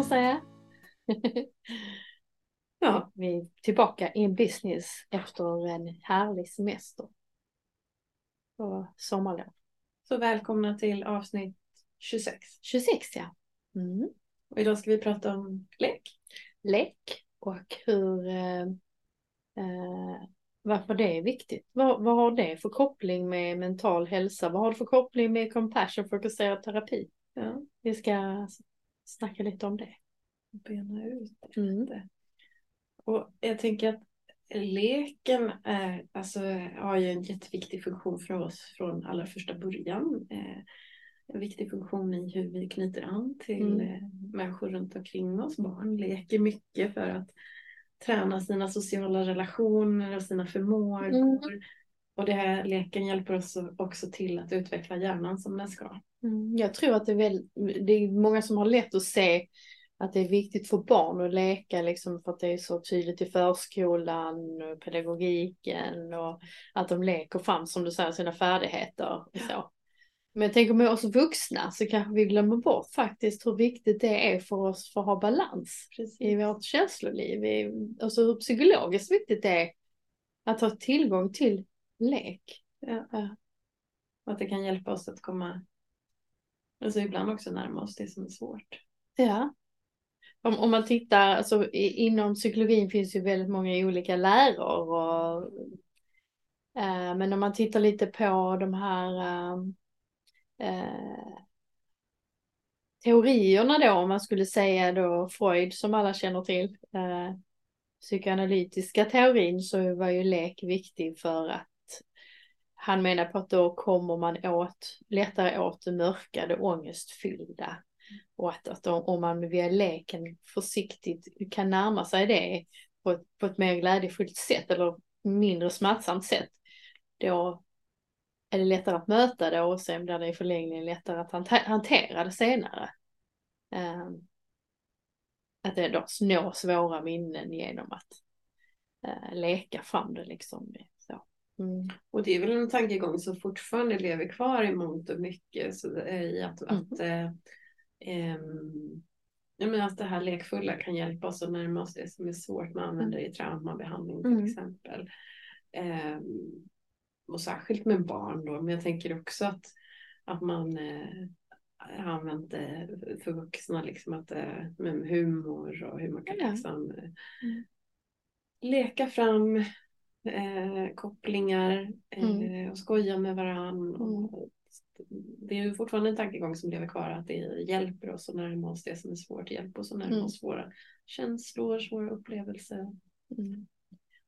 man säga. ja, vi är tillbaka in business efter en härlig semester. Och sommarlov. Så välkomna till avsnitt 26. 26 ja. Mm. Och idag ska vi prata om lek. Lek och hur eh, eh, varför det är viktigt. Vad, vad har det för koppling med mental hälsa? Vad har det för koppling med compassion fokuserad terapi? Ja. Vi ska snacka lite om det. Bena ut Mm. det. Och jag tänker att leken är, alltså, har ju en jätteviktig funktion för oss från allra första början. Eh, en viktig funktion i hur vi knyter an till Mm. eh, människor runt omkring oss. Barn leker mycket för att träna sina sociala relationer och sina förmågor. Mm. Och det här leken hjälper oss också till att utveckla hjärnan som den ska. Mm, Jag tror att det är, väl, det är många som har lätt att se att det är viktigt för barn att leka liksom för att det är så tydligt i förskolan, och pedagogiken och att de leker fram som du säger sina färdigheter. Och så. Men jag tänker med oss vuxna så kanske vi glömmer bort faktiskt hur viktigt det är för oss för att ha balans i vårt känsloliv. I, alltså hur psykologiskt viktigt det är att ha tillgång till lek. Ja. Ja. Och att det kan hjälpa oss att komma, alltså ibland också närma oss det som är svårt. Ja. Om, om man tittar, alltså i, inom psykologin finns ju väldigt många olika läror. Och, eh, men om man tittar lite på de här eh, eh, teorierna då, om man skulle säga då Freud som alla känner till, eh, psykoanalytiska teorin så var ju lek viktig för att han menar på att då kommer man åt, lättare åt det mörka, det ångestfyllda. Och att, att om, man via leken försiktigt kan närma sig det på ett, på ett mer glädjefullt sätt eller mindre smärtsamt sätt, då är det lättare att möta det och sen blir det i förlängningen lättare att hante- hantera det senare. Ehm, att det då nå svåra minnen genom att eh, leka fram det liksom. Så. Mm. Och det är väl en tankegång som fortfarande lever kvar i mångt och mycket. Så, i att, Mm. att, eh, ehm, ja, men att det här lekfulla kan hjälpa oss att närma oss det som är svårt. Man använder det i traumabehandling till Mm. exempel. Ehm, och särskilt med barn då. Men jag tänker också att, att man eh, har använt det för vuxna. Liksom att, eh, med humor och hur man kan Ja. liksom, eh, Mm. leka fram eh, kopplingar eh, Mm. och skoja med varandra. Mm. Och det är ju fortfarande en tankegång som lever kvar att det hjälper oss att närma oss det som är svårt. Hjälper oss att närma Mm. oss våra känslor, svåra upplevelser. Mm.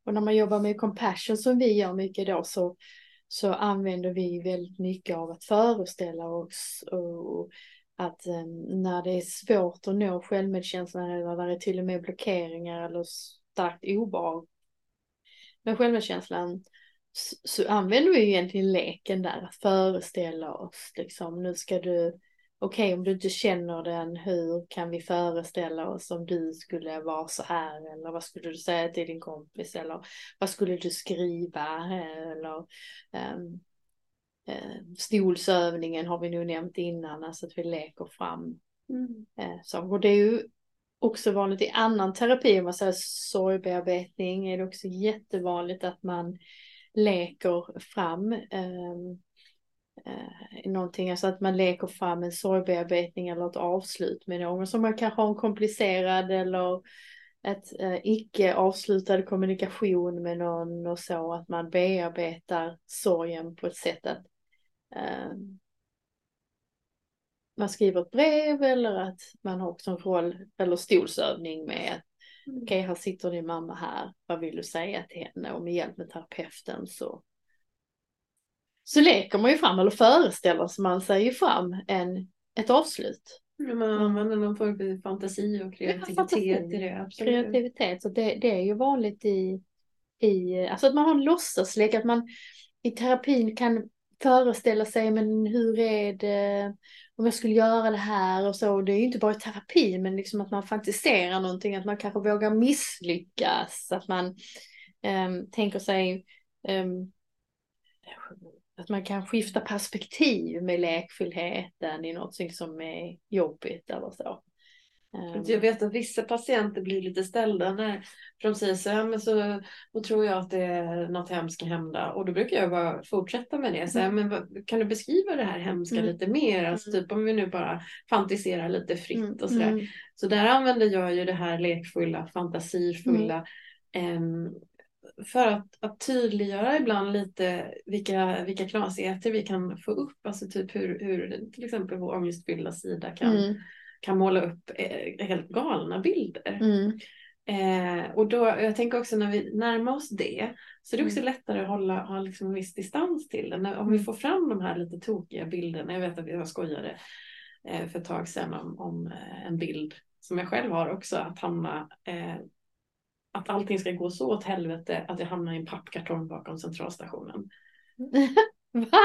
Och när man jobbar med compassion som vi gör mycket då så, så använder vi väldigt mycket av att föreställa oss och att eh, när det är svårt att nå självmedkänslan eller när det är till och med blockeringar eller starkt obehag med självmedkänslan så, så använder vi ju egentligen leken där att föreställa oss liksom nu ska du Okej, om du inte känner den, hur kan vi föreställa oss om du skulle vara så här? Eller vad skulle du säga till din kompis? Eller vad skulle du skriva? Eller um, stolsövningen har vi nog nämnt innan, alltså att vi leker fram. Uh, så, och det är ju också vanligt i annan terapi, om man säger sorgbearbetning, är det också jättevanligt att man leker fram ehm, eh, någonting, alltså att man leker fram en sorgbearbetning eller ett avslut med någon som man kanske har en komplicerad eller ett eh, icke avslutad kommunikation med någon och så, att man bearbetar sorgen på ett sätt att eh, man skriver ett brev eller att man har också en roll eller stolsövning med att okej, okay, här sitter din mamma här, vad vill du säga till henne? Och med hjälp med terapeuten så så leker man ju fram eller föreställer sig man sig ju fram en, ett avslut. Ja, man använder någon form av fantasi och kreativitet fantasi. i det. Absolut. Kreativitet, så det, det är ju vanligt i, i, alltså att man har en låtsaslek, att man i terapin kan föreställa sig, men hur är det eh, om jag skulle göra det här och så. Det är ju inte bara i terapi, men liksom att man fantiserar någonting, att man kanske vågar misslyckas, att man um, tänker sig um, att man kan skifta perspektiv med lekfullheten i något som är jobbigt eller så. Ehm, Jag vet att vissa patienter blir lite ställda när för de säger så här, men så då tror jag att det är något hemskt ska hända. Och då brukar jag bara fortsätta med det. Så här, men vad, kan du beskriva det här hemska Mm. lite mer? Alltså Mm. typ om vi nu bara fantiserar lite fritt mm, och sådär. mm, Så där använder jag ju det här lekfulla, fantasifulla. Mm. ehm, för att, att tydliggöra ibland lite vilka, vilka knasigheter vi kan få upp. Alltså typ hur, hur till exempel vår ångestfyllda sida kan, mm, kan måla upp eh, helt galna bilder. mm, Eh, och då, jag tänker också när vi närmar oss det så är det också Mm. lättare att hålla, ha liksom en viss distans till det. När, om vi Mm. får fram de här lite tokiga bilderna. Jag vet att vi skojade eh, för ett tag sedan om, om eh, en bild som jag själv har också. Att hamna eh, att allting ska gå så åt helvete att jag hamnar i en pappkartong bakom centralstationen. Va?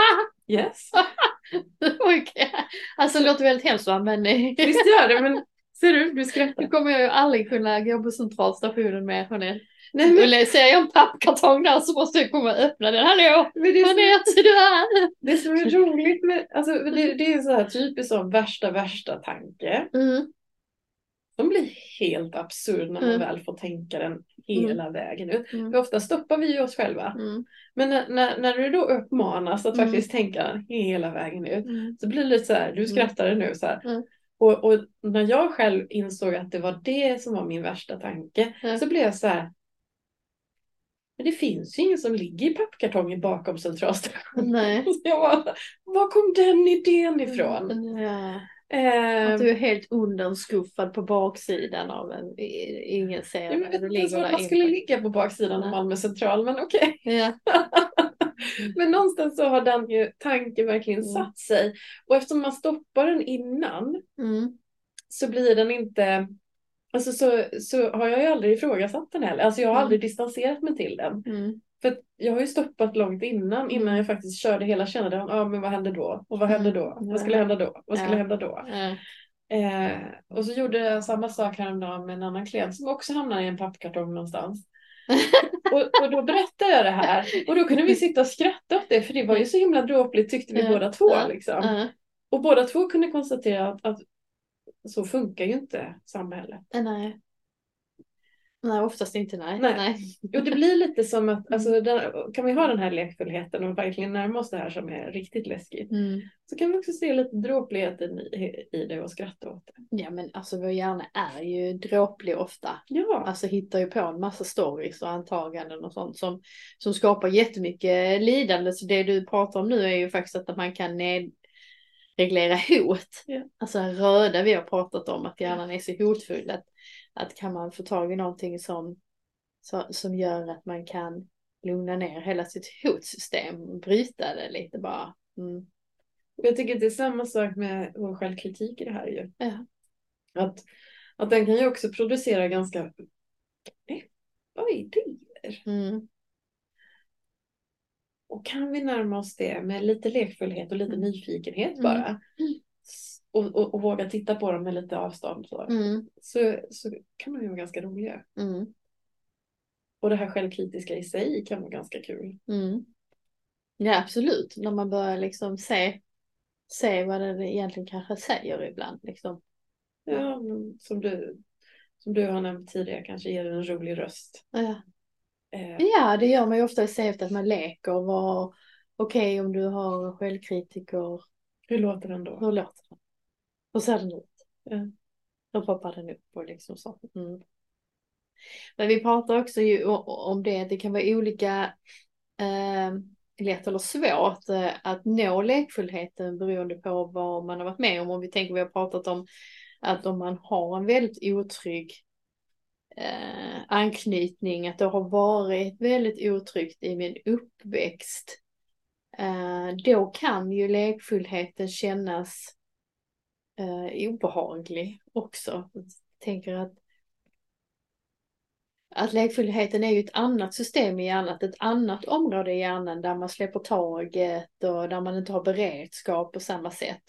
Yes, Okej. Alltså det låter väldigt hemskt va, men visst gör det men ser du, du skrattar. nu kommer jag ju aldrig kunna gå på centralstationen med Jeanette. Nej, men, Eller ser jag en pappkartong där så måste jag komma och öppna den. Hallå! men det, är så, Jeanette, är du här? det som är roligt med, alltså det, det är så här typiskt som värsta värsta tanke. Mm, De blir helt absurd när man Mm. väl får tänka den hela vägen ut. mm, För ofta stoppar vi oss själva. mm, Men när, när, när du då uppmanas att Mm. faktiskt tänka den hela vägen ut mm, så blir det lite så här, du skrattar nu så här. Mm. Och, och när jag själv insåg att det var det som var min värsta tanke Mm. så blev jag så här. Men det finns ju ingen som ligger i pappkartongen bakom centralstationen. Nej. Så jag bara, var kom den idén ifrån? Ja. Att du är helt undanskuffad på baksidan av en, ingen ser jag vet inte man skulle inne. ligga på baksidan av. Malmö central, men okej. Ja. Men någonstans så har den ju tanken verkligen Mm. satt sig. Och eftersom man stoppar den innan Mm. så blir den inte... Alltså så, så har jag ju aldrig ifrågasatt den heller. Alltså jag har Mm. aldrig distanserat mig till den. Mm. För jag har ju stoppat långt innan, innan Mm. jag faktiskt körde hela kände ja men vad hände då? Och vad hände då? Mm. Vad skulle hända då? Vad skulle hända då? Eh, och så gjorde jag samma sak häromdagen med en annan klient som också hamnade i en pappkartong någonstans. och, och då berättade jag det här och då kunde vi sitta och skratta åt det för det var ju så himla dråpligt tyckte vi Ja. båda två. Liksom. Ja. Och båda två kunde konstatera att, att så funkar ju inte samhället. Nej. Nej, oftast inte nej. Nej. nej. Jo, det blir lite som att, alltså, den, kan vi ha den här lekfullheten och verkligen närma oss det här som är riktigt läskigt. Mm. Så kan vi också se lite dråpligheten i, i det och skratta åt det. Ja men alltså vår hjärna är ju dråplig ofta. Ja, Alltså hittar ju på en massa stories och antaganden och sånt som, som skapar jättemycket lidande. Så det du pratar om nu är ju faktiskt att man kan nedreglera hot. Ja. Alltså röda vi har pratat om, att hjärnan är så hotfull. Att, att kan man få tag i någonting som, som, gör att man kan lugna ner hela sitt hotsystem, bryta det lite bara. Mm. och jag tycker att det är samma sak med vår självkritik i det här ju. Ja. Att, att den kan ju också producera ganska bra idéer. Mm. Och kan vi närma oss det med lite lekfullhet och lite Mm. nyfikenhet Mm. bara. S- Och, och, och våga titta på dem med lite avstånd så, Mm. så, så kan de ju vara ganska roliga. Mm. Och det här självkritiska i sig kan vara ganska kul. Mm. Ja absolut, när man börjar liksom se, se vad det egentligen kanske säger ibland. Liksom. Ja, som du, som du har nämnt tidigare kanske ger en rolig röst. Ja. Eh, ja, det gör man ju ofta i efter att man leker. Okej om du har självkritiker, hur låter den då? hur låter den? Hur ser den ut? Ja. Hur poppar den upp och liksom så. Mm. Men vi pratar också ju om det, att det kan vara olika eh, lätt eller svårt eh, att nå lekfullheten beroende på vad man har varit med om. Om vi tänker, vi har pratat om att om man har en väldigt otrygg eh, anknytning, att det har varit väldigt otryggt i min uppväxt, eh, då kan ju lekfullheten kännas eh, obehaglig också. Jag tänker att att lekfullheten är ju ett annat system i hjärnan, ett annat område i hjärnan där man släpper taget och där man inte har beredskap på samma sätt.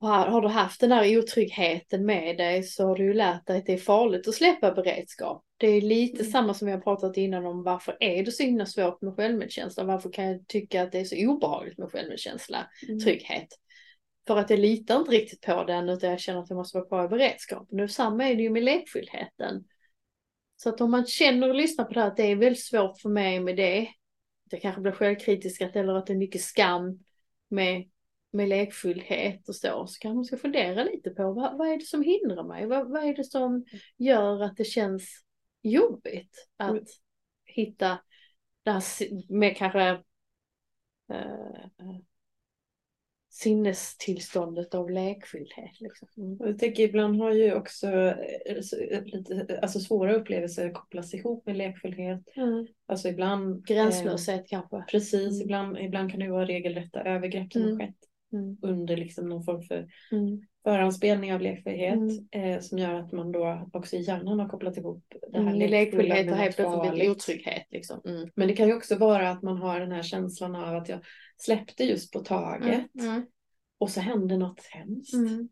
Och har, du haft den där otryggheten med dig så har du ju lärt dig att det är farligt att släppa beredskap. Det är lite Mm. samma som har pratat innan om varför är det så himla svårt med självmedkänsla? Varför kan jag tycka att det är så obehagligt med självmedkänsla, Mm. trygghet? För att jag litar inte riktigt på den utan jag känner att jag måste vara kvar i beredskapen. Och samma är det ju med lekfullheten. Så att om man känner och lyssnar på det här att det är väldigt svårt för mig med det. Jag kanske blir självkritisk eller att det är mycket skam med, med lekfullhet och så. Så kanske man ska fundera lite på vad, vad är det som hindrar mig? Vad, vad är det som gör att det känns jobbigt att mm. hitta det här med kanske uh, sinnestillståndet av lekfullhet. Liksom. Mm. Jag tänker ibland har ju också eh, lite, alltså svåra upplevelser kopplats ihop med lekfullhet. Mm. Alltså ibland Gränslöshet eh, kanske. Precis, mm. ibland, ibland kan det vara regelrätta övergrepp som har mm. skett mm. under liksom någon form för mm. förhandsspelning av lekfullhet eh, som gör att man då också i hjärnan har kopplat ihop det här mm, lekfullhet och helt plötsligt otrygghet. Liksom. Men det kan ju också vara att man har den här känslan av att jag släppte just på taget. Mm, mm. Och så hände något hemskt. Mm.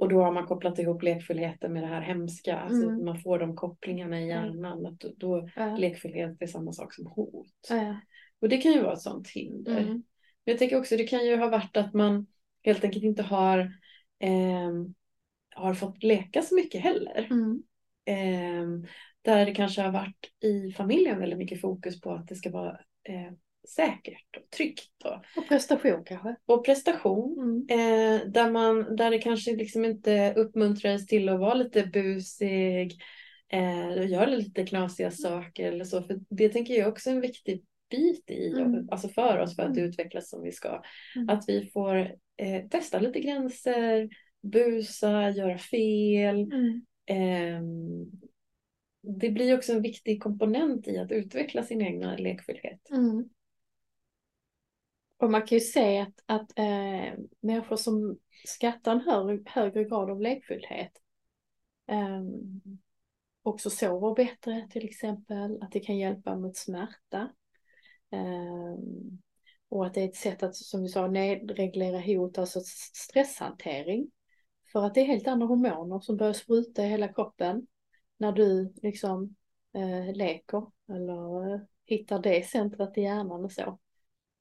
Och då har man kopplat ihop lekfullheten med det här hemska. Alltså mm. man får de kopplingarna i hjärnan. Att då, då ja. lekfullhet är samma sak som hot. Ja. Och det kan ju vara ett sånt hinder. Mm. Men jag tänker också det kan ju ha varit att man helt enkelt inte har, eh, har fått leka så mycket heller. Mm. Eh, där det kanske har varit i familjen väldigt mycket fokus på att det ska vara eh, säkert och tryggt. Och, och prestation kanske? Och prestation. Mm. Eh, där, man, där det kanske liksom inte uppmuntrades till att vara lite busig eh, och göra lite knasiga saker eller så. För det tänker jag också är en viktig bit i, mm. alltså för oss för att mm. utvecklas som vi ska. Mm. Att vi får eh, testa lite gränser, busa, göra fel. Eh, det blir också en viktig komponent i att utveckla sin egna lekfullhet. Mm. Och man kan ju se att, att äh, människor som skattar en högre, högre grad av lekfullhet äh, också sover bättre till exempel, att det kan hjälpa mot smärta. Ehm, och att det är ett sätt att, som vi sa, nedreglera hot, alltså stresshantering. För att det är helt andra hormoner som börjar spruta i hela kroppen när du liksom eh, leker eller eh, hittar det centret i hjärnan och så.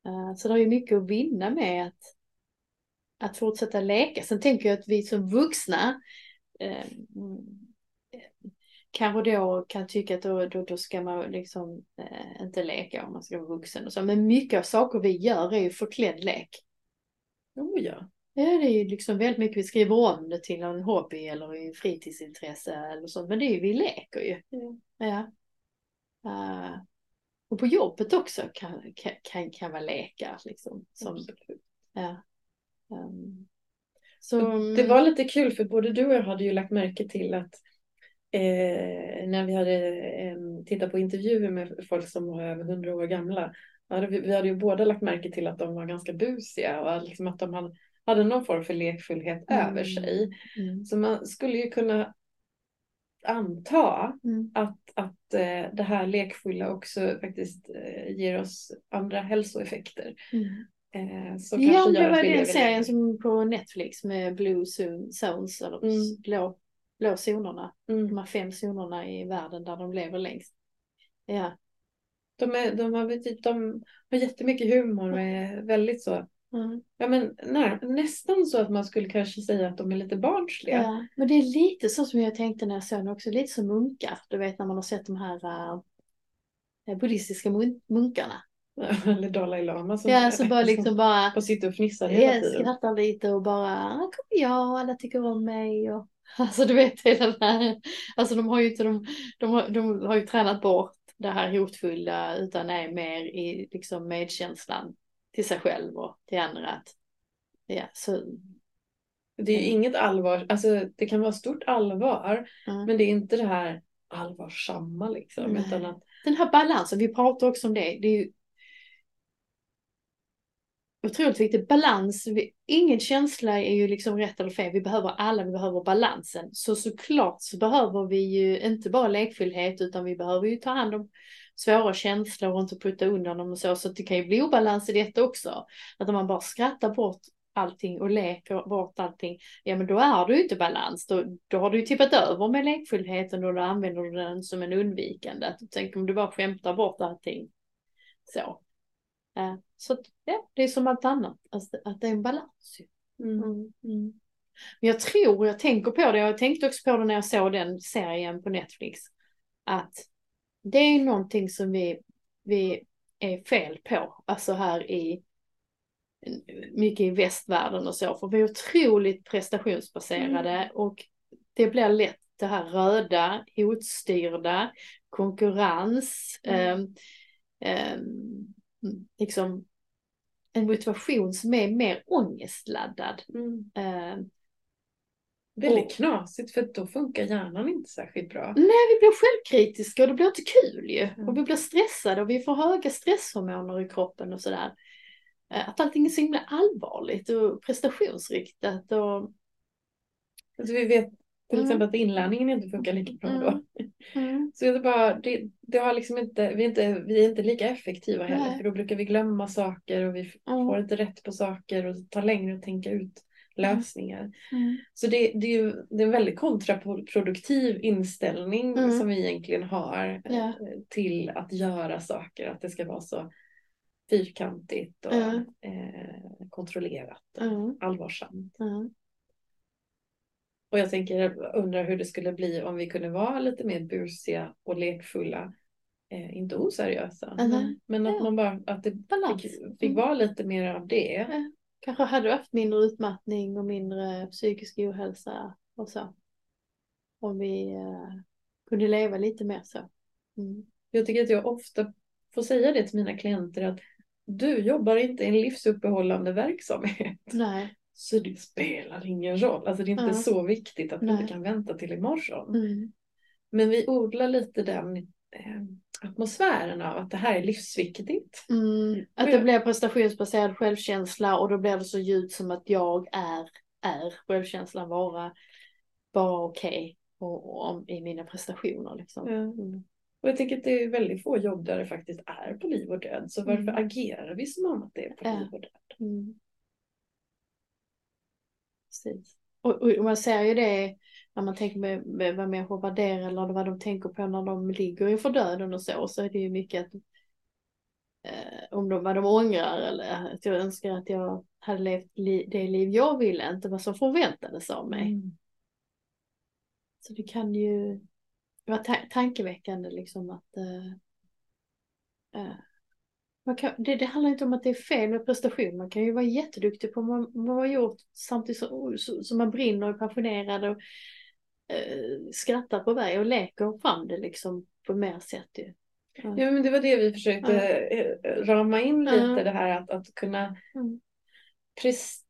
Eh, så det är mycket att vinna med att, att fortsätta leka. Sen tänker jag att vi som vuxna eh, kanske då kan tycka att då, då, då ska man liksom eh, inte leka om man ska vara vuxen och så. Men mycket av saker vi gör är ju förklädd lek. Oh ja. Ja, det är ju liksom väldigt mycket vi skriver om det till en hobby eller i fritidsintresse eller så. Men det är ju, vi leker ju. Mm. Ja. Uh, och på jobbet också kan, kan, kan, kan vara lekar liksom. Som, ja. Um, så, det var lite kul för både du och jag hade ju lagt märke till att eh, när vi hade eh, tittat på intervjuer med folk som var över hundra år gamla. Hade vi, vi, hade ju båda lagt märke till att de var ganska busiga och liksom att de hade, hade någon form för lekfullhet mm. över sig. Mm. Så man skulle ju kunna anta mm. att, att eh, det här lekfulla också faktiskt eh, ger oss andra hälsoeffekter. Mm. Eh, ja, det var den serien som på Netflix med Blue Zones, eller mm. blå, blå zonerna. Mm. De här fem zonerna i världen där de lever längst. Ja. De, är, de, har, de har jättemycket humor och är väldigt så Mm. Ja, men nej, nästan så att man skulle kanske säga att de är lite barnsliga. Ja, men det är lite så som jag tänkte när jag såg den också, lite som munkar. Du vet när man har sett de här uh, buddhistiska mun munkarna. Eller Dalai Lama som, ja, som bara liksom som bara och sitter och fnissar hela tiden. skrattar lite och bara, kommer jag, alla tycker om mig. Och, alltså du vet hela den här, alltså de har ju inte, de, de, har, de har ju tränat bort det här hotfulla utan är mer i liksom medkänslan till sig själv och till andra. Att, ja, så, det är ju inget allvar, alltså det kan vara stort allvar mm. men det är inte det här allvarsamma liksom. Utan att... Den här balansen, vi pratar också om det, det är ju otroligt viktigt. Balans, ingen känsla är ju liksom rätt eller fel. Vi behöver alla, vi behöver balansen. Så såklart så behöver vi ju inte bara lekfullhet utan vi behöver ju ta hand om svåra känslor och inte putta undan dem och så. Så det kan ju bli obalans i detta också. Att om man bara skrattar bort allting och leker bort allting, ja men då är du ju inte balans. Då, då har du ju tippat över med lekfullheten och då använder du den som en undvikande. Tänk om du bara skämtar bort allting. Så. Så ja, det är som allt annat, alltså, att det är en balans. Mm. Mm. Mm. Men jag tror, jag tänker på det, jag tänkte också på det när jag såg den serien på Netflix. Att det är någonting som vi, vi är fel på, alltså här i mycket i västvärlden och så, för vi är otroligt prestationsbaserade Mm. och det blir lätt det här röda, hotstyrda, konkurrens, Mm. ehm, ehm, liksom en motivation som är mer ångestladdad. Mm. Ehm, Väldigt Och- knasigt för då funkar hjärnan inte särskilt bra. Nej, vi blir självkritiska och det blir inte kul ju. Mm. Och vi blir stressade och vi får höga stresshormoner i kroppen och sådär. Eh, Att allting är så himla allvarligt och prestationsriktat och... Alltså vi vet till Mm. exempel att inlärningen inte funkar lika bra Mm. då. Så det, bara, det, det har liksom inte, vi, är inte, vi är inte lika effektiva heller Nej. för då brukar vi glömma saker och vi Mm. får inte rätt på saker och det tar längre att tänka ut lösningar. Mm. Så det, det är ju det är en väldigt kontraproduktiv inställning Mm. som vi egentligen har eh, Ja. till att göra saker. Att det ska vara så fyrkantigt och Mm. eh, kontrollerat och Mm. allvarsamt. Mm. Och jag tänker, undrar hur det skulle bli om vi kunde vara lite mer busiga och lekfulla. Eh, inte oseriösa, Mhm. men, men att Ja. man bara att det Balans. fick, fick vara lite mer av det. Kanske hade haft mindre utmattning och mindre psykisk ohälsa och så. Om vi eh, kunde leva lite mer så. Mm. Jag tycker att jag ofta får säga det till mina klienter att du jobbar inte i en livsuppehållande verksamhet. Nej. Så det spelar ingen roll. Alltså det är inte Ja. så viktigt att Nej. inte kan vänta till imorgon. Mm. Men vi odlar lite den eh, atmosfären av att det här är livsviktigt. Mm, att det blir prestationsbaserad självkänsla och då blir det så djupt som att jag är, är självkänslan vara, vara okej och, och, om- i mina prestationer. Liksom. Mm. Och jag tycker att det är väldigt få jobb där det faktiskt är på liv och död. Så varför Mm. agerar vi som om att det är på liv och död? Mm. Precis. Och, och, man ser ju det när man tänker med, med vad människor värderar eller vad de tänker på när de ligger inför döden och så, så är det ju mycket att eh, om de, vad de ångrar eller att jag önskar att jag hade levt li, det liv jag ville, inte vad som förväntades av mig. Mm. Så det kan ju vara ta tankeväckande liksom att eh, eh, kan, det, det handlar inte om att det är fel med prestation. Man kan ju vara jätteduktig på vad man, har gjort samtidigt som, oh, som man brinner och är passionerad och eh, skrattar på väg och leker fram det liksom på mer sätt ju. Ja men det var det vi försökte eh, rama in lite Ja. det här att, att kunna Mm. prestera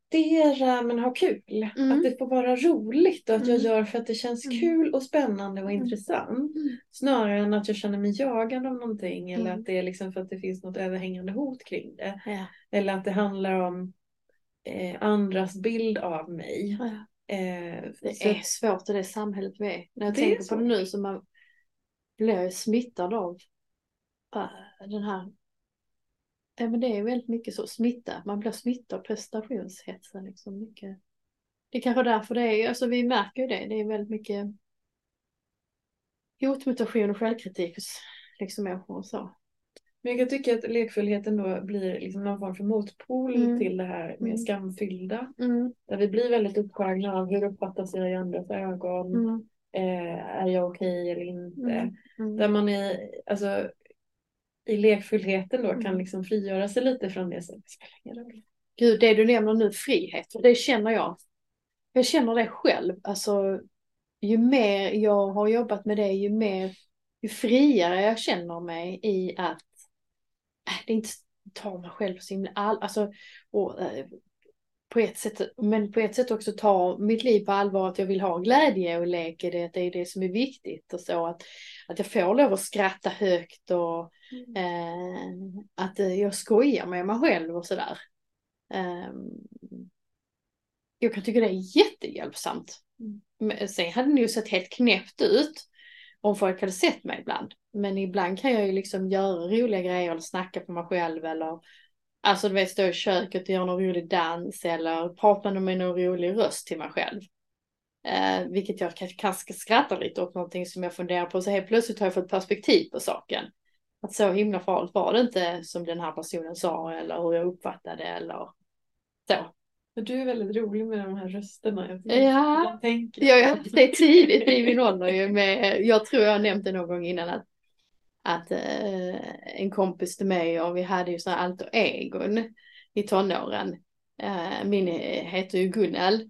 men ha kul. Mm. Att det får vara roligt och att jag Mm. gör för att det känns Mm. kul och spännande och Mm. intressant. Snarare än att jag känner mig jagad av någonting eller att det är liksom för att det finns något överhängande hot kring det. Ja. Eller att det handlar om eh, andras bild av mig. Ja. Eh, Det så är svårt i det samhället vi är. När jag Det tänker på det nu så man blir smittad av äh, den här Ja men det är väldigt mycket så, smitta. Man blir smittad av prestationshetsen liksom mycket. Det är kanske därför det är, alltså vi märker ju det, det är väldigt mycket hotmutation och självkritik hos liksom människor och så. Men jag kan tycka att lekfullheten då blir liksom någon form för motpol Mm. till det här med Mm. skamfyllda. Mm, Där vi blir väldigt upptagna av hur uppfattas jag i andras ögon. mm, Eh, är jag okej eller inte? Mm. mm, Där man i, alltså, i lekfullheten då kan Mm. liksom frigöra sig lite från det. Så det spelar ingen roll. Gud, det du nämner nu, frihet, det känner jag. Jag känner det själv, alltså ju mer jag har jobbat med det, ju mer, ju friare jag känner mig i att äh, det inte ta mig själv så himla all, alltså, och, eh, på ett sätt, men på ett sätt också ta mitt liv på allvar, att jag vill ha glädje och lek i det, att det är det som är viktigt och så, att, att jag får lov att skratta högt och eh, att eh, jag skojar med mig själv och sådär. Ehm, jag kan tycka det är jättehjälpsamt. Men Sen hade det ju sett helt knäppt ut om folk hade sett mig ibland. Men ibland kan jag ju liksom göra roliga grejer eller snacka för mig själv eller alltså du vet stå i köket och göra någon rolig dans eller prata med någon rolig röst till mig själv. Eh, vilket jag kanske kanske skrattar lite åt någonting som jag funderar på så helt plötsligt har jag fått perspektiv på saken. Att så himla farligt var det inte som den här personen sa eller hur jag uppfattade det eller så. Du är väldigt rolig med de här rösterna. Jag Ja. jag tänker. Ja, det är tidigt i min ålder ju med, jag tror jag har nämnt det någon gång innan att, att eh, en kompis till mig och vi hade ju sådana alter egon i tonåren. Eh, min heter ju Gunnel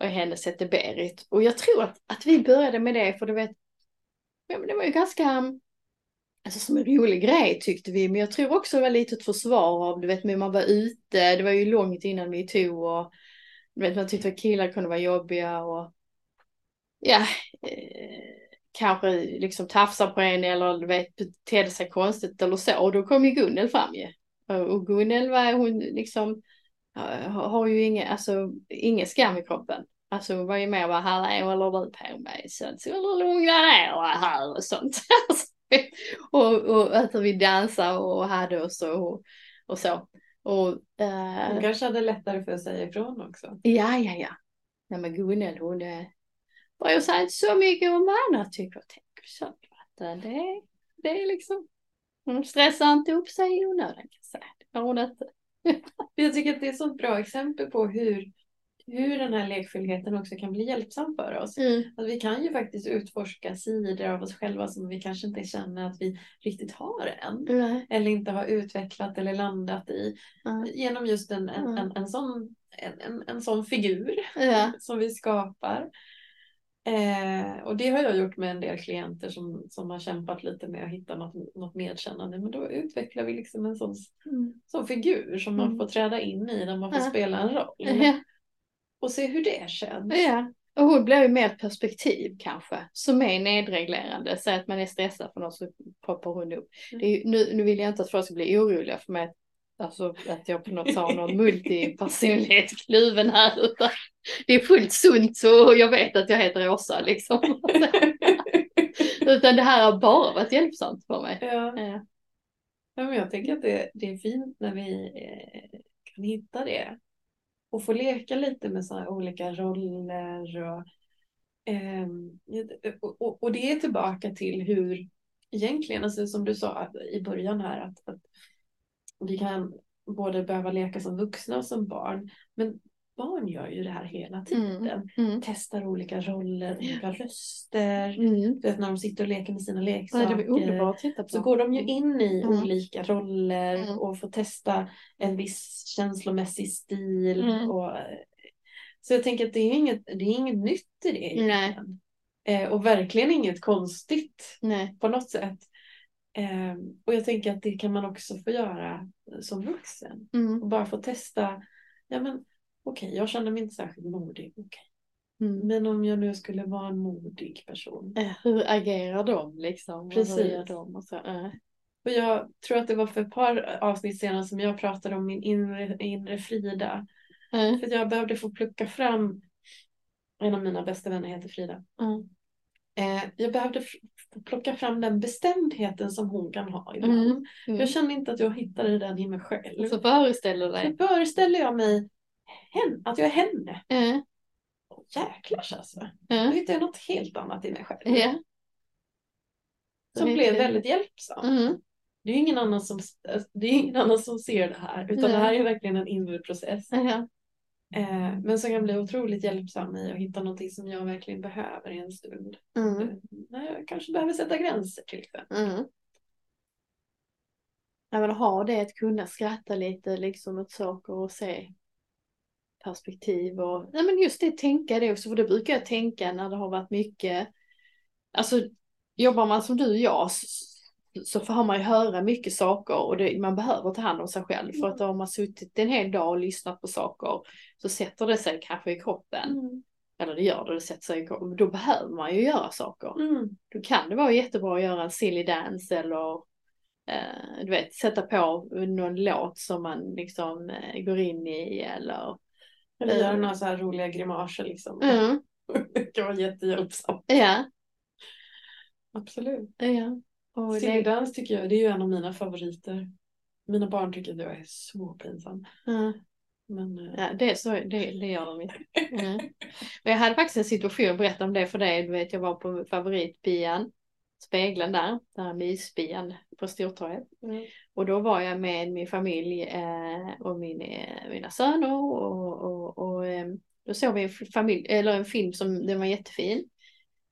och hennes hette Berit. Och jag tror att, att vi började med det för du vet, ja, men det var ju ganska, alltså som en rolig grej tyckte vi, men jag tror också det var lite ett försvar av, du vet, när man var ute, det var ju långt innan vi tog och du vet, man tyckte att killar kunde vara jobbiga och ja, eh, kanske liksom tafsa på en eller du vet, betedde sig konstigt eller så. Och då kom ju Gunnel fram ju. Och Gunnel var hon liksom, har ju ingen, alltså, ingen skam i kroppen. Alltså hon var ju mer bara, här håller du på med sånt, så lugna ner dig här och sånt. Alltså, och, och att vi dansade och hade oss och, och så. Och, eh, Hon kanske hade lättare för att säga ifrån också. Ja, ja, ja. Nej men Gunnel hon. Bara jag säger inte så mycket om vad andra tycker och tänker. Så att det, det är liksom... Hon stressar inte upp sig i onödan kan jag säga. Det gör hon inte. Jag tycker att det är ett sånt bra exempel på hur, hur den här lekfullheten också kan bli hjälpsam för oss. Mm. Att vi kan ju faktiskt utforska sidor av oss själva som vi kanske inte känner att vi riktigt har än. Nej. Eller inte har utvecklat eller landat i. Ja. Genom just en, en, Mm. en, en, sån, en, en, en sån figur som vi skapar. Eh, och det har jag gjort med en del klienter som, som har kämpat lite med att hitta något, något medkännande. Men då utvecklar vi liksom en sån, Mm. sån figur som man Mm. får träda in i där man får Ja. spela en roll. Ja. Och se hur det känns. ja. Och hon blir ju mer ett perspektiv kanske. Som är nedreglerande. Säg att man är stressad för något så poppar hon upp. Mm. Ju- nu, nu vill jag inte att folk ska bli oroliga för mig. Alltså att jag på något sätt har någon multipersonlighet kluven här. Utan det är fullt sunt så jag vet att jag heter Åsa liksom. Utan det här har bara varit hjälpsamt för mig. ja. Ja. Ja, men jag tänker att det, det är fint när vi eh, kan hitta det. Och få leka lite med sådana olika roller. Och, eh, och, och, och det är tillbaka till hur egentligen, alltså som du sa i början här, att, att vi kan både behöva leka som vuxna och som barn. Men barn gör ju det här hela tiden. Mm. Testar olika roller, olika röster. Mm. Du vet när de sitter och leker med sina leksaker. Så går de ju in i Mm. olika roller Mm. och får testa en viss känslomässig stil. Mm. Och, så jag tänker att det är inget, det är inget nytt i det. Nej. egentligen. Eh, och verkligen inget konstigt Nej. på något sätt. Eh, och jag tänker att det kan man också få göra som vuxen. Mm. Och bara få testa. Ja men okej, jag känner mig inte särskilt modig. Okej. Mm. Men om jag nu skulle vara en modig person. Eh, Hur agerar de liksom? Och Precis. Hur gör de och så. eh. Och jag tror att det var för ett par avsnitt sedan som jag pratade om min inre, inre Frida. Eh. För jag behövde få plocka fram, en av mina bästa vänner heter Frida. Mm. Eh, jag behövde plocka fram den bestämdheten som hon kan ha ibland. Mm. Mm. Jag kände inte att jag hittade den i mig själv. Så föreställer Så dig. föreställer jag mig hen, att jag är henne. Eh. Åh, jäklars alltså. Eh. Då hittar jag något helt annat i mig själv. Ja. Som blev väldigt hjälpsamt. Mm. Det är ju ingen annan som, det är ingen annan som ser det här. Utan Nej. det här är verkligen en inre process. Eh, men som kan bli otroligt hjälpsam i att hitta någonting som jag verkligen behöver i en stund. Mm. Eh, När jag kanske behöver sätta gränser till exempel. Mm. Ja men ha det att kunna skratta lite liksom åt saker och se perspektiv och nej men just det tänka det också för det brukar jag tänka när det har varit mycket alltså jobbar man som du och jag så får man ju höra mycket saker och det, man behöver ta hand om sig själv för att har man suttit en hel dag och lyssnat på saker så sätter det sig kanske i kroppen Mm. eller det gör det, det sätter sig i kroppen då behöver man ju göra saker Mm. då kan det vara jättebra att göra en silly dance eller eh, du vet, sätta på någon låt som man liksom eh, går in i eller Eller göra Mm. några så här roliga grimaser liksom. mm. Det kan vara jättehjälpsamt. ja, Absolut. ja. Och tycker jag, det är ju en av mina favoriter. Mina barn tycker att jag är så pinsam. ja, Men eh, ja, det, så, det, det gör de ju. Mm. Jag hade faktiskt en situation, berätta om det för dig, du vet jag var på favoritbian, spegeln där, där mysbian på Stortorget. mm. Och då var jag med min familj eh, och min, eh, mina söner och, och, och eh, då såg vi en, familj, eller en film som den var jättefin.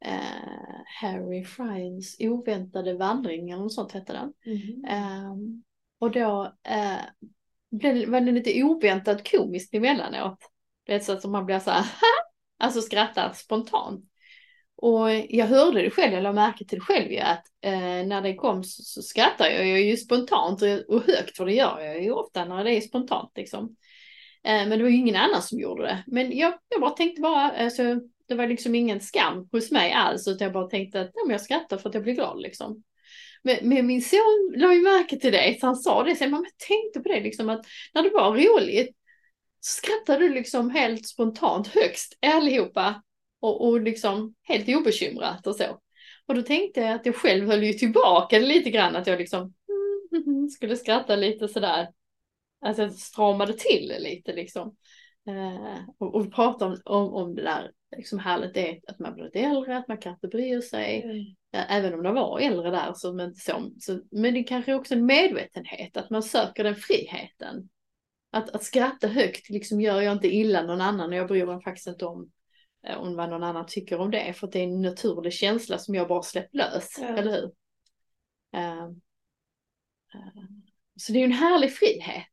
Eh, Harry Friends oväntade vandring eller något sånt hette den. Mhm. Ehm, och då eh, blev, var det lite oväntat komiskt emellanåt. Det är så att man blir så här, alltså skrattar spontant. Och jag hörde det själv, jag la märke till det själv ju att eh, när det kom så, så skrattar jag, jag är ju spontant och, och högt för det gör jag ju ofta när det är spontant liksom. Eh, men det var ju ingen annan som gjorde det. Men jag, jag bara tänkte bara, alltså, det var liksom ingen skam hos mig alls utan jag bara tänkte att nej, jag skrattar för att jag blir glad liksom. Men, men min son la ju märke till det, så han sa det sen, jag tänkte på det liksom att när det var roligt så skrattade du liksom helt spontant högst allihopa och, och liksom helt obekymrat och så. Och då tänkte jag att jag själv höll ju tillbaka det lite grann, att jag liksom mm, skulle skratta lite sådär. Alltså jag stramade till det lite liksom. Eh, och, och prata om, om, om det där liksom härligt det är att man blir lite äldre, att man kan inte bry sig. Mm. Även om de var äldre där så, men, så, så, men det är kanske också en medvetenhet, att man söker den friheten. Att, att skratta högt liksom gör jag inte illa någon annan och jag bryr mig faktiskt inte om, om vad någon annan tycker om det. För det är en naturlig känsla som jag bara släppt lös, Ja. eller hur? Eh, eh, så det är ju en härlig frihet.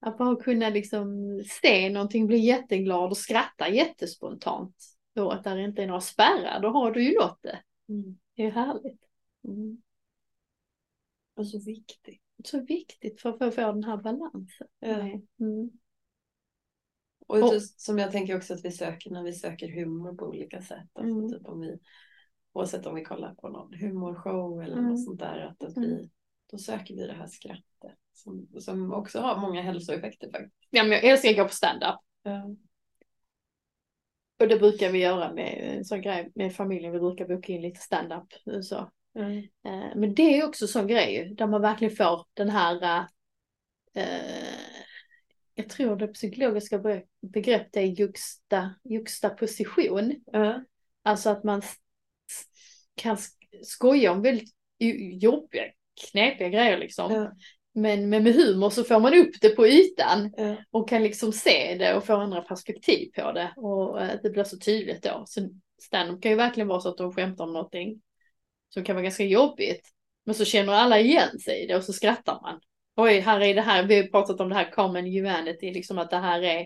Att bara kunna liksom se någonting, bli jätteglad och skratta jättespontant. Då att där inte är några spärrar, då har du ju nått det. Mm. Det är härligt. Mm. Och så viktigt. Så viktigt för, för att få den här balansen. Ja. Mm. Och Och- just, som jag tänker också att vi söker när vi söker humor på olika sätt. Alltså Mm. typ om vi, oavsett om vi kollar på någon humorshow eller Mm. något sånt där. Att, att Mm. vi, då söker vi det här skrattet. Som, som också har många hälsoeffekter faktiskt. Ja, men jag älskar att gå på stand-up. Ja. Och det brukar vi göra med en sån grej med familjen. Vi brukar boka in lite stand-up. Så. Mm. Eh, Men det är också en sån grej där man verkligen får den här, eh, jag tror det psykologiska be- begreppet är juxta, juxtaposition. Ja. Alltså att man kan sk- skoja om väldigt jo- jobbiga, knepiga grejer liksom. Ja. Men, men med humor så får man upp det på ytan Ja. och kan liksom se det och få andra perspektiv på det. Och eh, det blir så tydligt då. Så stand-up kan ju verkligen vara så att de skämtar om någonting som kan vara ganska jobbigt. Men så känner alla igen sig i det och så skrattar man. Oj, här är det här, vi har pratat om det här common humanity, liksom att det här är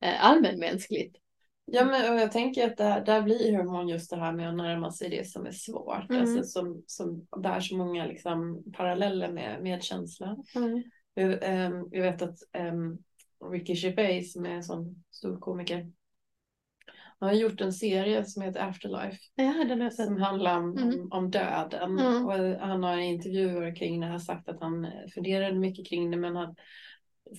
eh, allmänmänskligt. Ja men och jag tänker att där, där blir humorn just det här med att närma sig det som är svårt. Mm. Alltså som, som bär så många liksom paralleller med medkänsla. Jag, ehm, jag vet att um, Ricky Gervais som är en sån stor komiker. Han har gjort en serie som heter Afterlife. Ja, den har. Som handlar om, Mm. om, döden. Mm. Och han har intervjuer kring det här sagt att han funderade mycket kring det. Men han,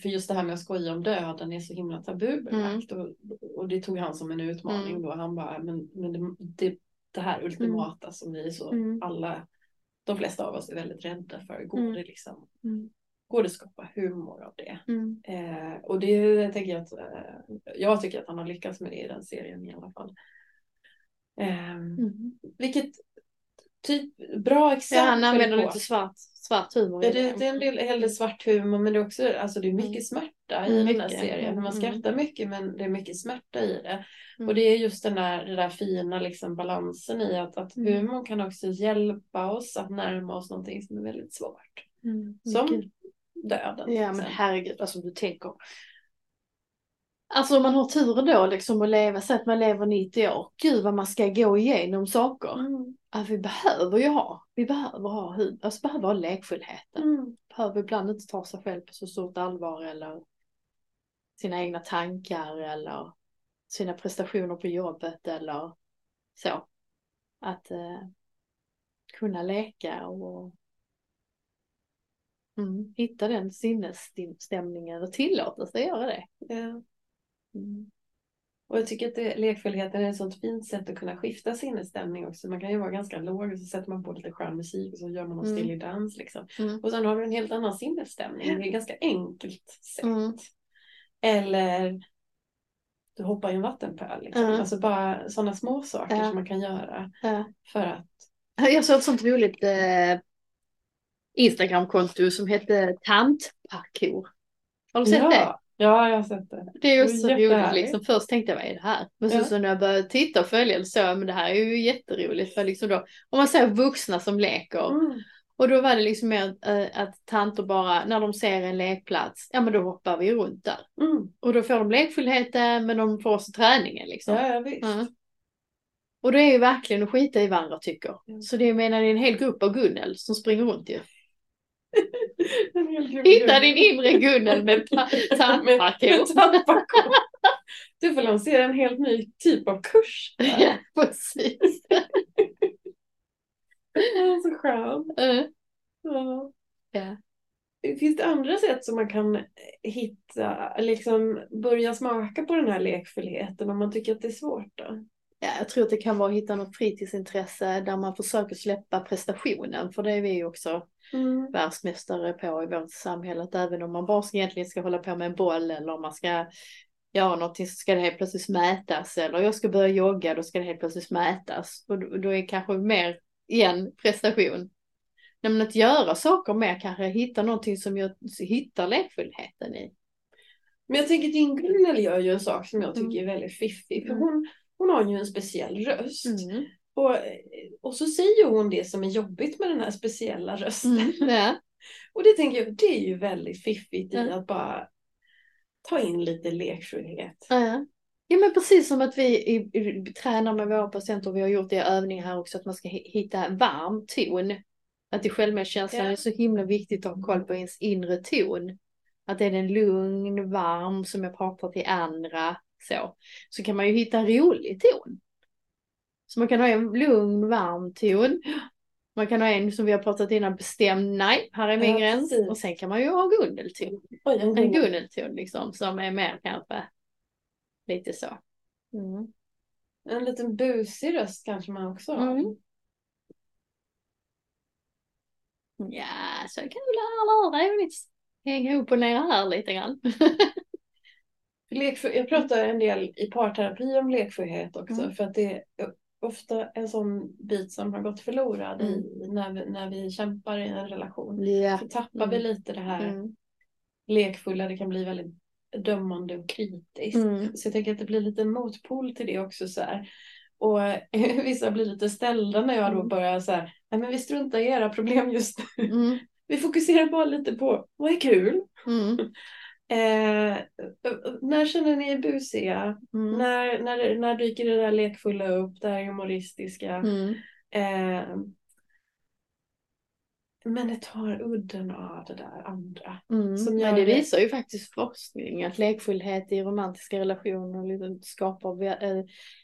för just det här med att skoja om döden är så himla tabubelagt. Och, och det tog han som en utmaning Mm. då. Han bara, men, men det, det, det här ultimata som vi så Mm. alla, de flesta av oss är väldigt rädda för. Går Mm. det liksom, Mm. Går det att skapa humor av det? Mm. Eh, och det tänker jag att, eh, jag tycker att han har lyckats med det i den serien i alla fall. Eh, Mm. vilket typ bra Ja, exempel han använder på. lite svart, svart humor. Ja, det, det är en del hellre svart humor men det är också alltså det är mycket Mm. smärta i Mm, den här mycket. serien. Man Mm. skrattar mycket men det är mycket smärta i det. Mm. Och det är just den där, den där fina liksom balansen i att, att Mm. humorn kan också hjälpa oss att närma oss någonting som är väldigt svårt. Mm. Som Gud. Döden. Ja men exempel. herregud, alltså du tänker. Alltså om man har turen då liksom att leva, så att man lever 90 år. Gud vad man ska gå igenom saker. Mm. Att vi behöver ju ha, vi behöver ha hud, alltså behöver ha lekfullheten. Mm. Behöver ibland inte ta sig själv på så stort allvar eller sina egna tankar eller sina prestationer på jobbet eller så. Att eh, kunna leka och mm, hitta den sinnesstämningen och tillåtelse att göra det. Ja. Mm. Och jag tycker att det, lekfullheten är ett sånt fint sätt att kunna skifta sinnesstämning också. Man kan ju vara ganska låg och så sätter man på lite skön musik och så gör man någon Mm. stilig dans liksom. Mm. Och sen har du en helt annan sinnesstämning. Det är ett ganska enkelt sätt. Mm. Eller du hoppar i en vattenpöl. Liksom. Mm. Alltså bara sådana små saker som man kan göra för att Jag såg ett sånt roligt eh, Instagramkonto som hette Tantparkour. Har du sett det? Ja, Ja, jag har sett det. Det är ju Det är så roligt liksom. Först tänkte jag, vad är det här? Men Ja. så, så när jag började titta och följa så, men det här är ju jätteroligt. För liksom då, om man ser vuxna som leker. Mm. Och då var det liksom mer äh, att tanter bara, när de ser en lekplats, ja men då hoppar vi runt där. Mm. Och då får de lekfullheten men de får också träningen liksom. Ja, ja visst. Ja. Och det är ju verkligen att skita i vad andra tycker. Mm. Så det jag menar det är en hel grupp av Gunnel som springer runt ju. Hitta din inre Gunnel med ta- Med tandparkour. tandparkour. Du får lansera en helt ny typ av kurs. Ja, precis. Så skön. Eh, Ja. Ja. Finns det andra sätt som man kan hitta, liksom börja smaka på den här lekfullheten om man tycker att det är svårt då? Ja, jag tror att det kan vara att hitta något fritidsintresse där man försöker släppa prestationen. För det är vi också Mm. världsmästare på i vårt samhälle. Att även om man bara ska, egentligen ska hålla på med en boll eller om man ska göra någonting så ska det helt plötsligt mätas. Eller jag ska börja jogga, då ska det helt plötsligt mätas. Och då, då är kanske mer igen prestation. Nej, men att göra saker mer kanske hitta någonting som jag hittar lekfullheten i. Men jag tänker din Gunnel gör ju en sak som jag tycker är väldigt fiffig. För Mm. hon, hon har ju en speciell röst. Mm. Och, och så säger hon det som är jobbigt med den här speciella rösten. Mm. Ja. Och det tänker jag, det är ju väldigt fiffigt i Ja. att bara ta in lite lekfullhet. Ja. ja men precis som att vi i, i, tränar med våra patienter, vi har gjort det i övning här också, att man ska hi- hitta varm ton. Att i självmedkänslan Ja. är så himla viktigt att ha koll på ens inre ton. Att det är den lugn, varm som jag pratar till andra. Så. så kan man ju hitta en rolig ton. Så man kan ha en lugn, varm ton. Man kan ha en som vi har pratat innan, bestämd, nej, här är min Ja, gräns. precis. Och sen kan man ju ha Gunnel-ton. Oj, en. Gunnel-ton liksom, som är mer kanske lite så. Mm. En liten busig röst kanske man också har. Mm. Ja, så kan du lära dig att hänga upp och ner här lite grann. Lekfull, jag pratar en del i parterapi om lekfullhet också Mm. för att det är ofta en sån bit som har gått förlorad i, när, vi, när vi kämpar i en relation. Ja. Så tappar vi Mm. lite det här Mm. lekfulla, det kan bli väldigt dömande och kritiskt. Mm. Så jag tänker att det blir lite motpol till det också så här. Och vissa blir lite ställda när jag då Mm. börjar så här, nej men vi struntar i era problem just nu. Mm. Vi fokuserar bara lite på vad är kul. Mm. Eh, när känner ni er busiga? Mm. När, när, när dyker det där lekfulla upp, det här humoristiska? Mm. Eh, men det tar udden av det där andra. Mm. Som Men det visar ju faktiskt forskning att lekfullhet i romantiska relationer liksom skapar eh,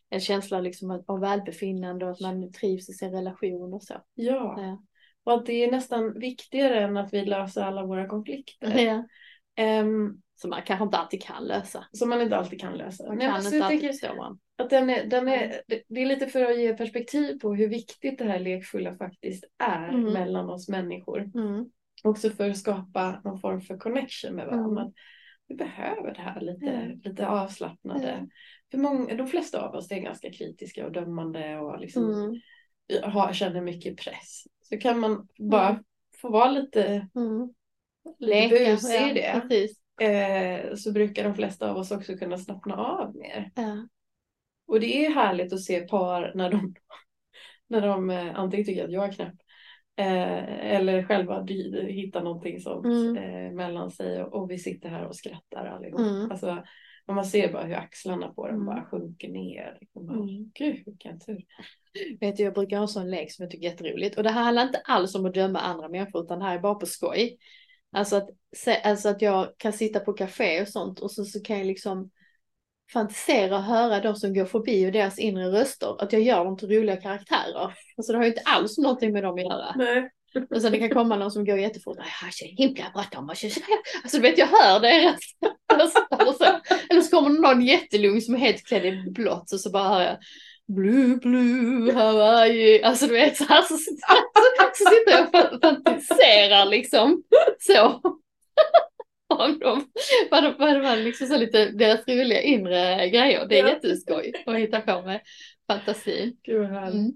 en känsla liksom av- av välbefinnande och att man trivs i sin relation och så. Ja. Ja. Och att det är nästan viktigare än att vi löser alla våra konflikter. Ja. Ehm, Som man kanske inte alltid kan lösa. som man inte alltid kan lösa. Man Nej, kan men så inte jag alltid tänker förstå varandra. att den är, den är, det- är lite för att ge perspektiv på hur viktigt det här lekfulla faktiskt är Mm. mellan oss människor. Mm. Också för att skapa någon form för connection med varandra. Mm. Vi behöver det här lite, lite avslappnade. För många, de flesta av oss är ganska kritiska och dömande och liksom Mm. har, känner mycket press. Så kan man bara Mm. få vara lite, Lite busig i det. Precis. Eh, så brukar de flesta av oss också kunna slappna av mer. Ja. Och det är härligt att se par när de, när de eh, antingen tycker att jag är knäpp eh, eller själva hittar någonting sånt Mm. mellan sig och, och vi sitter här och skrattar allihop. Mm. Alltså, och man ser bara hur axlarna på dem Mm. bara sjunker ner. Liksom bara, Mm. Gud vilken tur. Vet du, jag brukar ha en sån lek som jag tycker är jätteroligt. Och det här handlar inte alls om att döma andra människor, utan det här är bara på skoj. Alltså att, alltså att jag kan sitta på café och sånt och så, så kan jag liksom fantisera och höra de som går förbi och deras inre röster. Att jag gör dem till roliga karaktärer. Alltså det har ju inte alls någonting med dem att göra. Nej. Och sen det kan komma någon som går jättefort. "Nej, Jag är så himla bråttom. vad ska jag säga?" Alltså du vet, jag hör deras röster. Eller så kommer någon jättelugn som är helt klädd i blått och så bara hör jag Blue, blue, Hawaii. Alltså du vet så här så, så, så sitter jag och fa- fantiserar liksom. Så. Om dem. Vad vad var liksom så lite deras roliga inre grejer. Det är Ja. jätteskoj att hitta på med fantasin. Vad. Mm.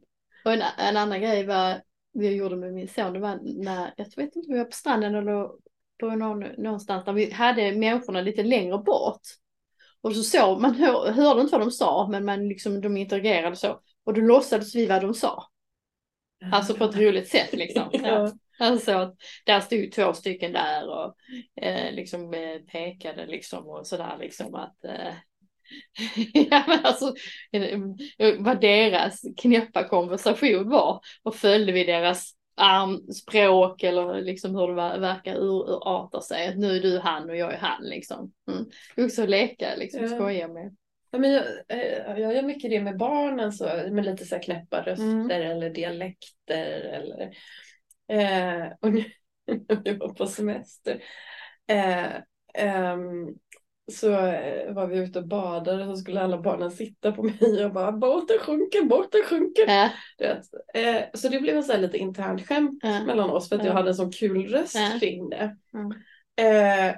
Och en, en annan grej var, vi gjorde med min son, det var när, jag vet inte om vi var på stranden eller på någon, någonstans där vi hade människorna lite längre bort. Och så såg man, hör, hörde inte vad de sa, men man liksom, de interagerade så. Och då låtsades vi vad de sa. Alltså på ett roligt sätt liksom. Ja. Alltså att där stod två stycken där och eh, liksom eh, pekade liksom och sådär liksom att eh, ja men alltså eh, vad deras knäppa konversation var och följde vi deras armspråk eller liksom hur det verkar urarta sig. Att nu är du han och jag är han liksom. Mm. Också leka liksom, ja. skoja med. Ja, men jag, eh, jag gör mycket det med barnen så, med lite så här knäppa röster mm. eller dialekter eller eh, och nu när vi var på semester eh, um, så eh, var vi ute och badade så skulle alla barnen sitta på mig och bara båten sjunker, båten sjunker. Äh. Eh, så det blev en så lite internt skämt äh. mellan oss för att äh. jag hade en sån kul röst kring det. Mm. Eh,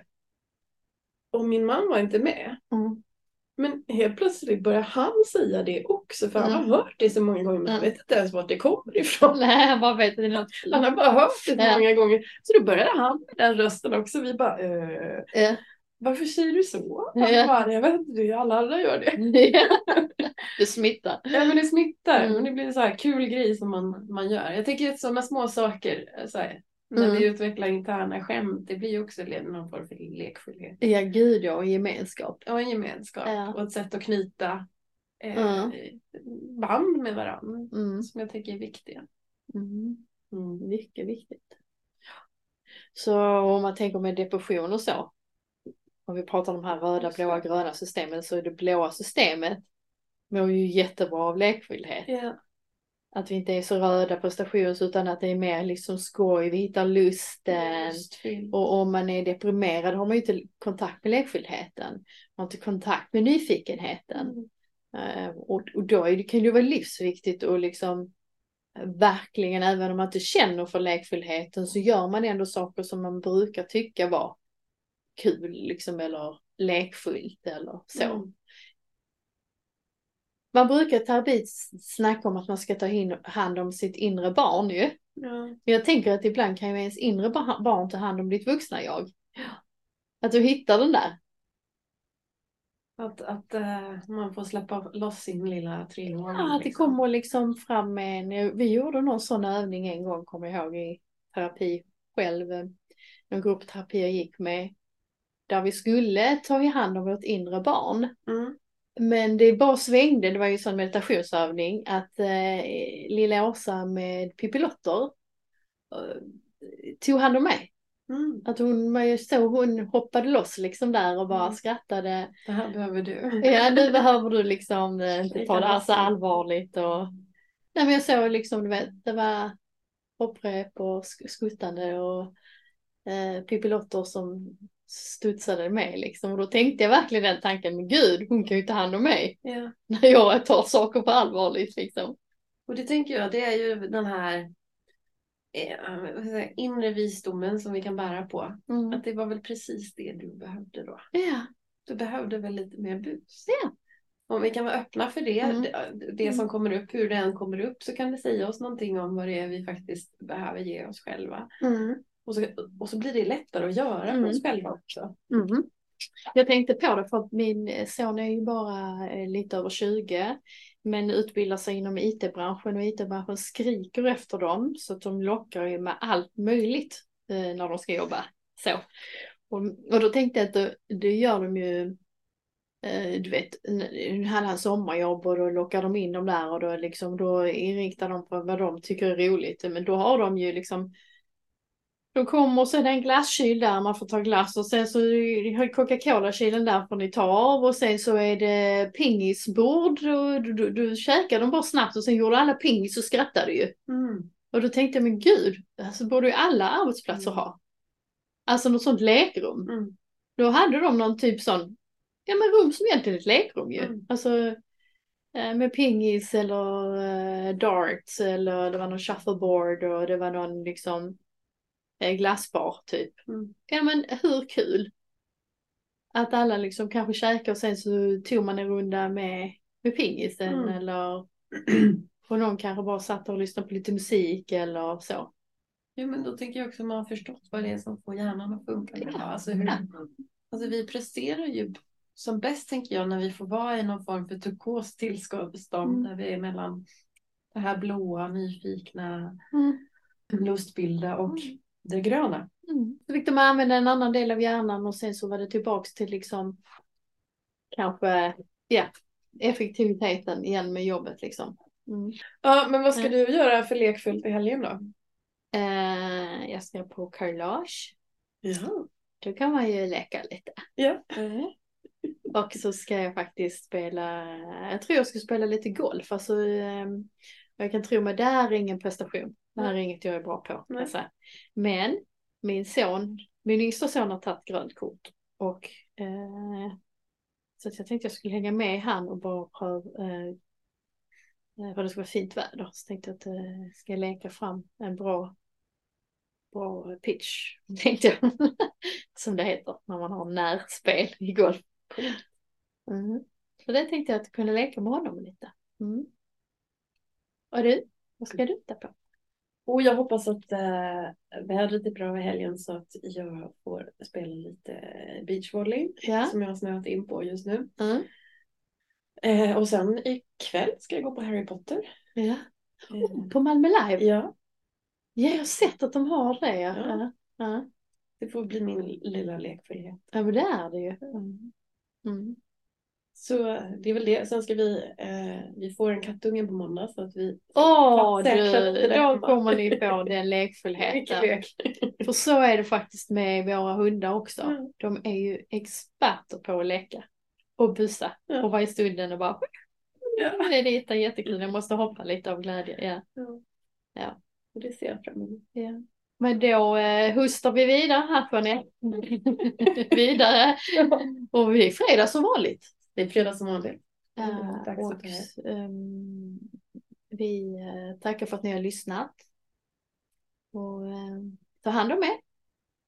och min man var inte med. Mm. Men helt plötsligt börjar han säga det också för han har mm. hört det så många gånger men han vet inte ens vart det kommer ifrån. Nej, han bara vet det. Han har bara hört det så många gånger. Så då började han med den rösten också. Vi bara äh, varför säger du så? Ja. Bara, jag vet inte, alla andra gör det. det smittar. Ja men det smittar. Mm. Men det blir en så här kul grej som man, man gör. Jag tänker att sådana små saker, så här, när mm. vi utvecklar interna skämt, det blir också någon form för lekfullhet. Ja gud ja, och gemenskap. Ja, en gemenskap ja. och ett sätt att knyta eh, mm. band med varandra mm. som jag tycker är viktiga. Mm. Mm. Mycket viktigt. Så om man tänker med depression och så, om vi pratar om de här röda, blåa, gröna systemen så är det blåa systemet mår ju jättebra av lekfullhet. Yeah. Att vi inte är så röda prestations utan att det är mer liksom skoj, vi hittar lusten. Och om man är deprimerad har man ju inte kontakt med lekfullheten. Man har inte kontakt med nyfikenheten. Mm. Uh, och, och då är det, kan det ju vara livsviktigt att liksom verkligen, även om man inte känner för lekfullheten så gör man ändå saker som man brukar tycka var kul liksom eller lekfullt eller så. Mm. Man brukar i terapi snacka om att man ska ta hand om sitt inre barn ju. Ja. Jag tänker att ibland kan ju ens inre barn ta hand om ditt vuxna jag. Att du hittar den där. Att, att uh, man får släppa loss sin lilla treåring. Ja, att det liksom. kommer liksom fram med en, vi gjorde någon sån övning en gång kommer jag ihåg i terapi själv. Någon gruppterapi jag gick med där vi skulle ta i hand om vårt inre barn. Mm. Men det bara svängde, det var ju en sån meditationsövning, att eh, lilla Åsa med Pippilotter eh, tog hand om mig. Mm. Att hon, så hon hoppade loss liksom där och bara mm. skrattade. Det här behöver du. Ja, nu behöver du liksom eh, inte ta det här så allvarligt. Och... Nej, men jag såg liksom, du vet, det var hopprep och skuttande och eh, Pippilotter som studsade med liksom. Och då tänkte jag verkligen den tanken, men gud, hon kan ju ta hand om mig. Ja. När jag tar saker på allvarligt liksom. Och det tänker jag, det är ju den här eh, inre visdomen som vi kan bära på. Mm. Att det var väl precis det du behövde då. Ja. Du behövde väl lite mer bus. Ja. Om vi kan vara öppna för det, mm. det, det som mm. kommer upp, hur det än kommer upp, så kan det säga oss någonting om vad det är vi faktiskt behöver ge oss själva. Mm. Och så, och så blir det lättare att göra för oss mm. själva också. Mm. Jag tänkte på det för att min son är ju bara eh, lite över 20 men utbildar sig inom IT-branschen och IT-branschen skriker efter dem så att de lockar ju med allt möjligt eh, när de ska jobba. Så. Och, och då tänkte jag att det, det gör de ju eh, du vet, hade han sommarjobb och då lockar de in dem där och då, liksom, då inriktar de på vad de tycker är roligt. Men då har de ju liksom de kommer det en glaskyl där man får ta glass och sen så har Coca-Cola-kylen där får ni ta av och sen så är det pingisbord och du, du, du käkar dem bara snabbt och sen gjorde alla pingis och skrattade ju. Mm. Och då tänkte jag men gud, alltså borde ju alla arbetsplatser ha. Alltså något sånt lekrum. Mm. Då hade de någon typ sån, ja men rum som egentligen är ett lekrum ju. Mm. Alltså eh, med pingis eller uh, darts eller det var någon shuffleboard och det var någon liksom Eh, glassbar typ. Mm. Ja men hur kul? Att alla liksom kanske käkar och sen så tog man en runda med, med pingisen mm. eller och någon kanske bara satt och lyssnade på lite musik eller så. Jo, men då tänker jag också att man har förstått vad det är som får hjärnan att funka. Ja. Alltså, hur, alltså vi presterar ju som bäst tänker jag när vi får vara i någon form för turkos tillstånd Mm. där vi är mellan det här blåa, nyfikna, Mm. lustbilda och det gröna. Mm. Så fick de använda en annan del av hjärnan och sen så var det tillbaks till liksom kanske, ja, effektiviteten igen med jobbet liksom. Mm. Ja, men vad ska Mm. du göra för lekfullt i helgen då? Eh, jag ska på carrelage. Ja. Då kan man ju leka lite. Ja. Och så ska jag faktiskt spela, jag tror jag ska spela lite golf. Alltså, ehm, jag kan tro mig, det här är ingen prestation. Det här är inget jag är bra på. Men min son, min yngsta son har tagit grönt kort. Och, eh, så jag tänkte jag skulle hänga med han och bara pröva, eh, eh, för det ska vara fint väder. Så tänkte jag att eh, ska jag leka fram en bra, bra pitch, tänkte jag. Som det heter när man har närspel i golf. Mm. Så det tänkte jag att jag kunde leka med honom lite. Mm. Och du, vad ska du hitta på? Och jag hoppas att äh, vädret är bra i helgen så att jag får spela lite beachvolley Ja. som jag har snöat in på just nu. Mm. Eh, och sen ikväll ska jag gå på Harry Potter. ja. Eh, På Malmö Live? ja, Ja, jag har sett att de har det. Ja. ja. det får bli min lilla lekfullhet. ja men det är det ju. Mm. Mm. Så det är väl det. Sen ska vi, eh, vi får en kattunge på måndag så att vi Åh du, då kommer ni få den lekfullheten. lek. För så är det faktiskt med våra hundar också. Mm. De är ju experter på att leka och bussa Ja. och vara i stunden och bara Ja. det är jätte, jättekul, jag måste hoppa lite av glädje. Ja. Ja. Ja. Det ser jag fram emot. Ja. Men då eh, hustar vi vidare här får ni. vidare. Och det är fredag som vanligt. Är fredag som vanligt. Dags och ehm, vi eh, tackar för att ni har lyssnat. Och eh, ta hand om er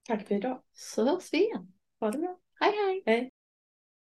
Tack för idag. så hörs vi igen. Ha det bra. Hej hej! Hej.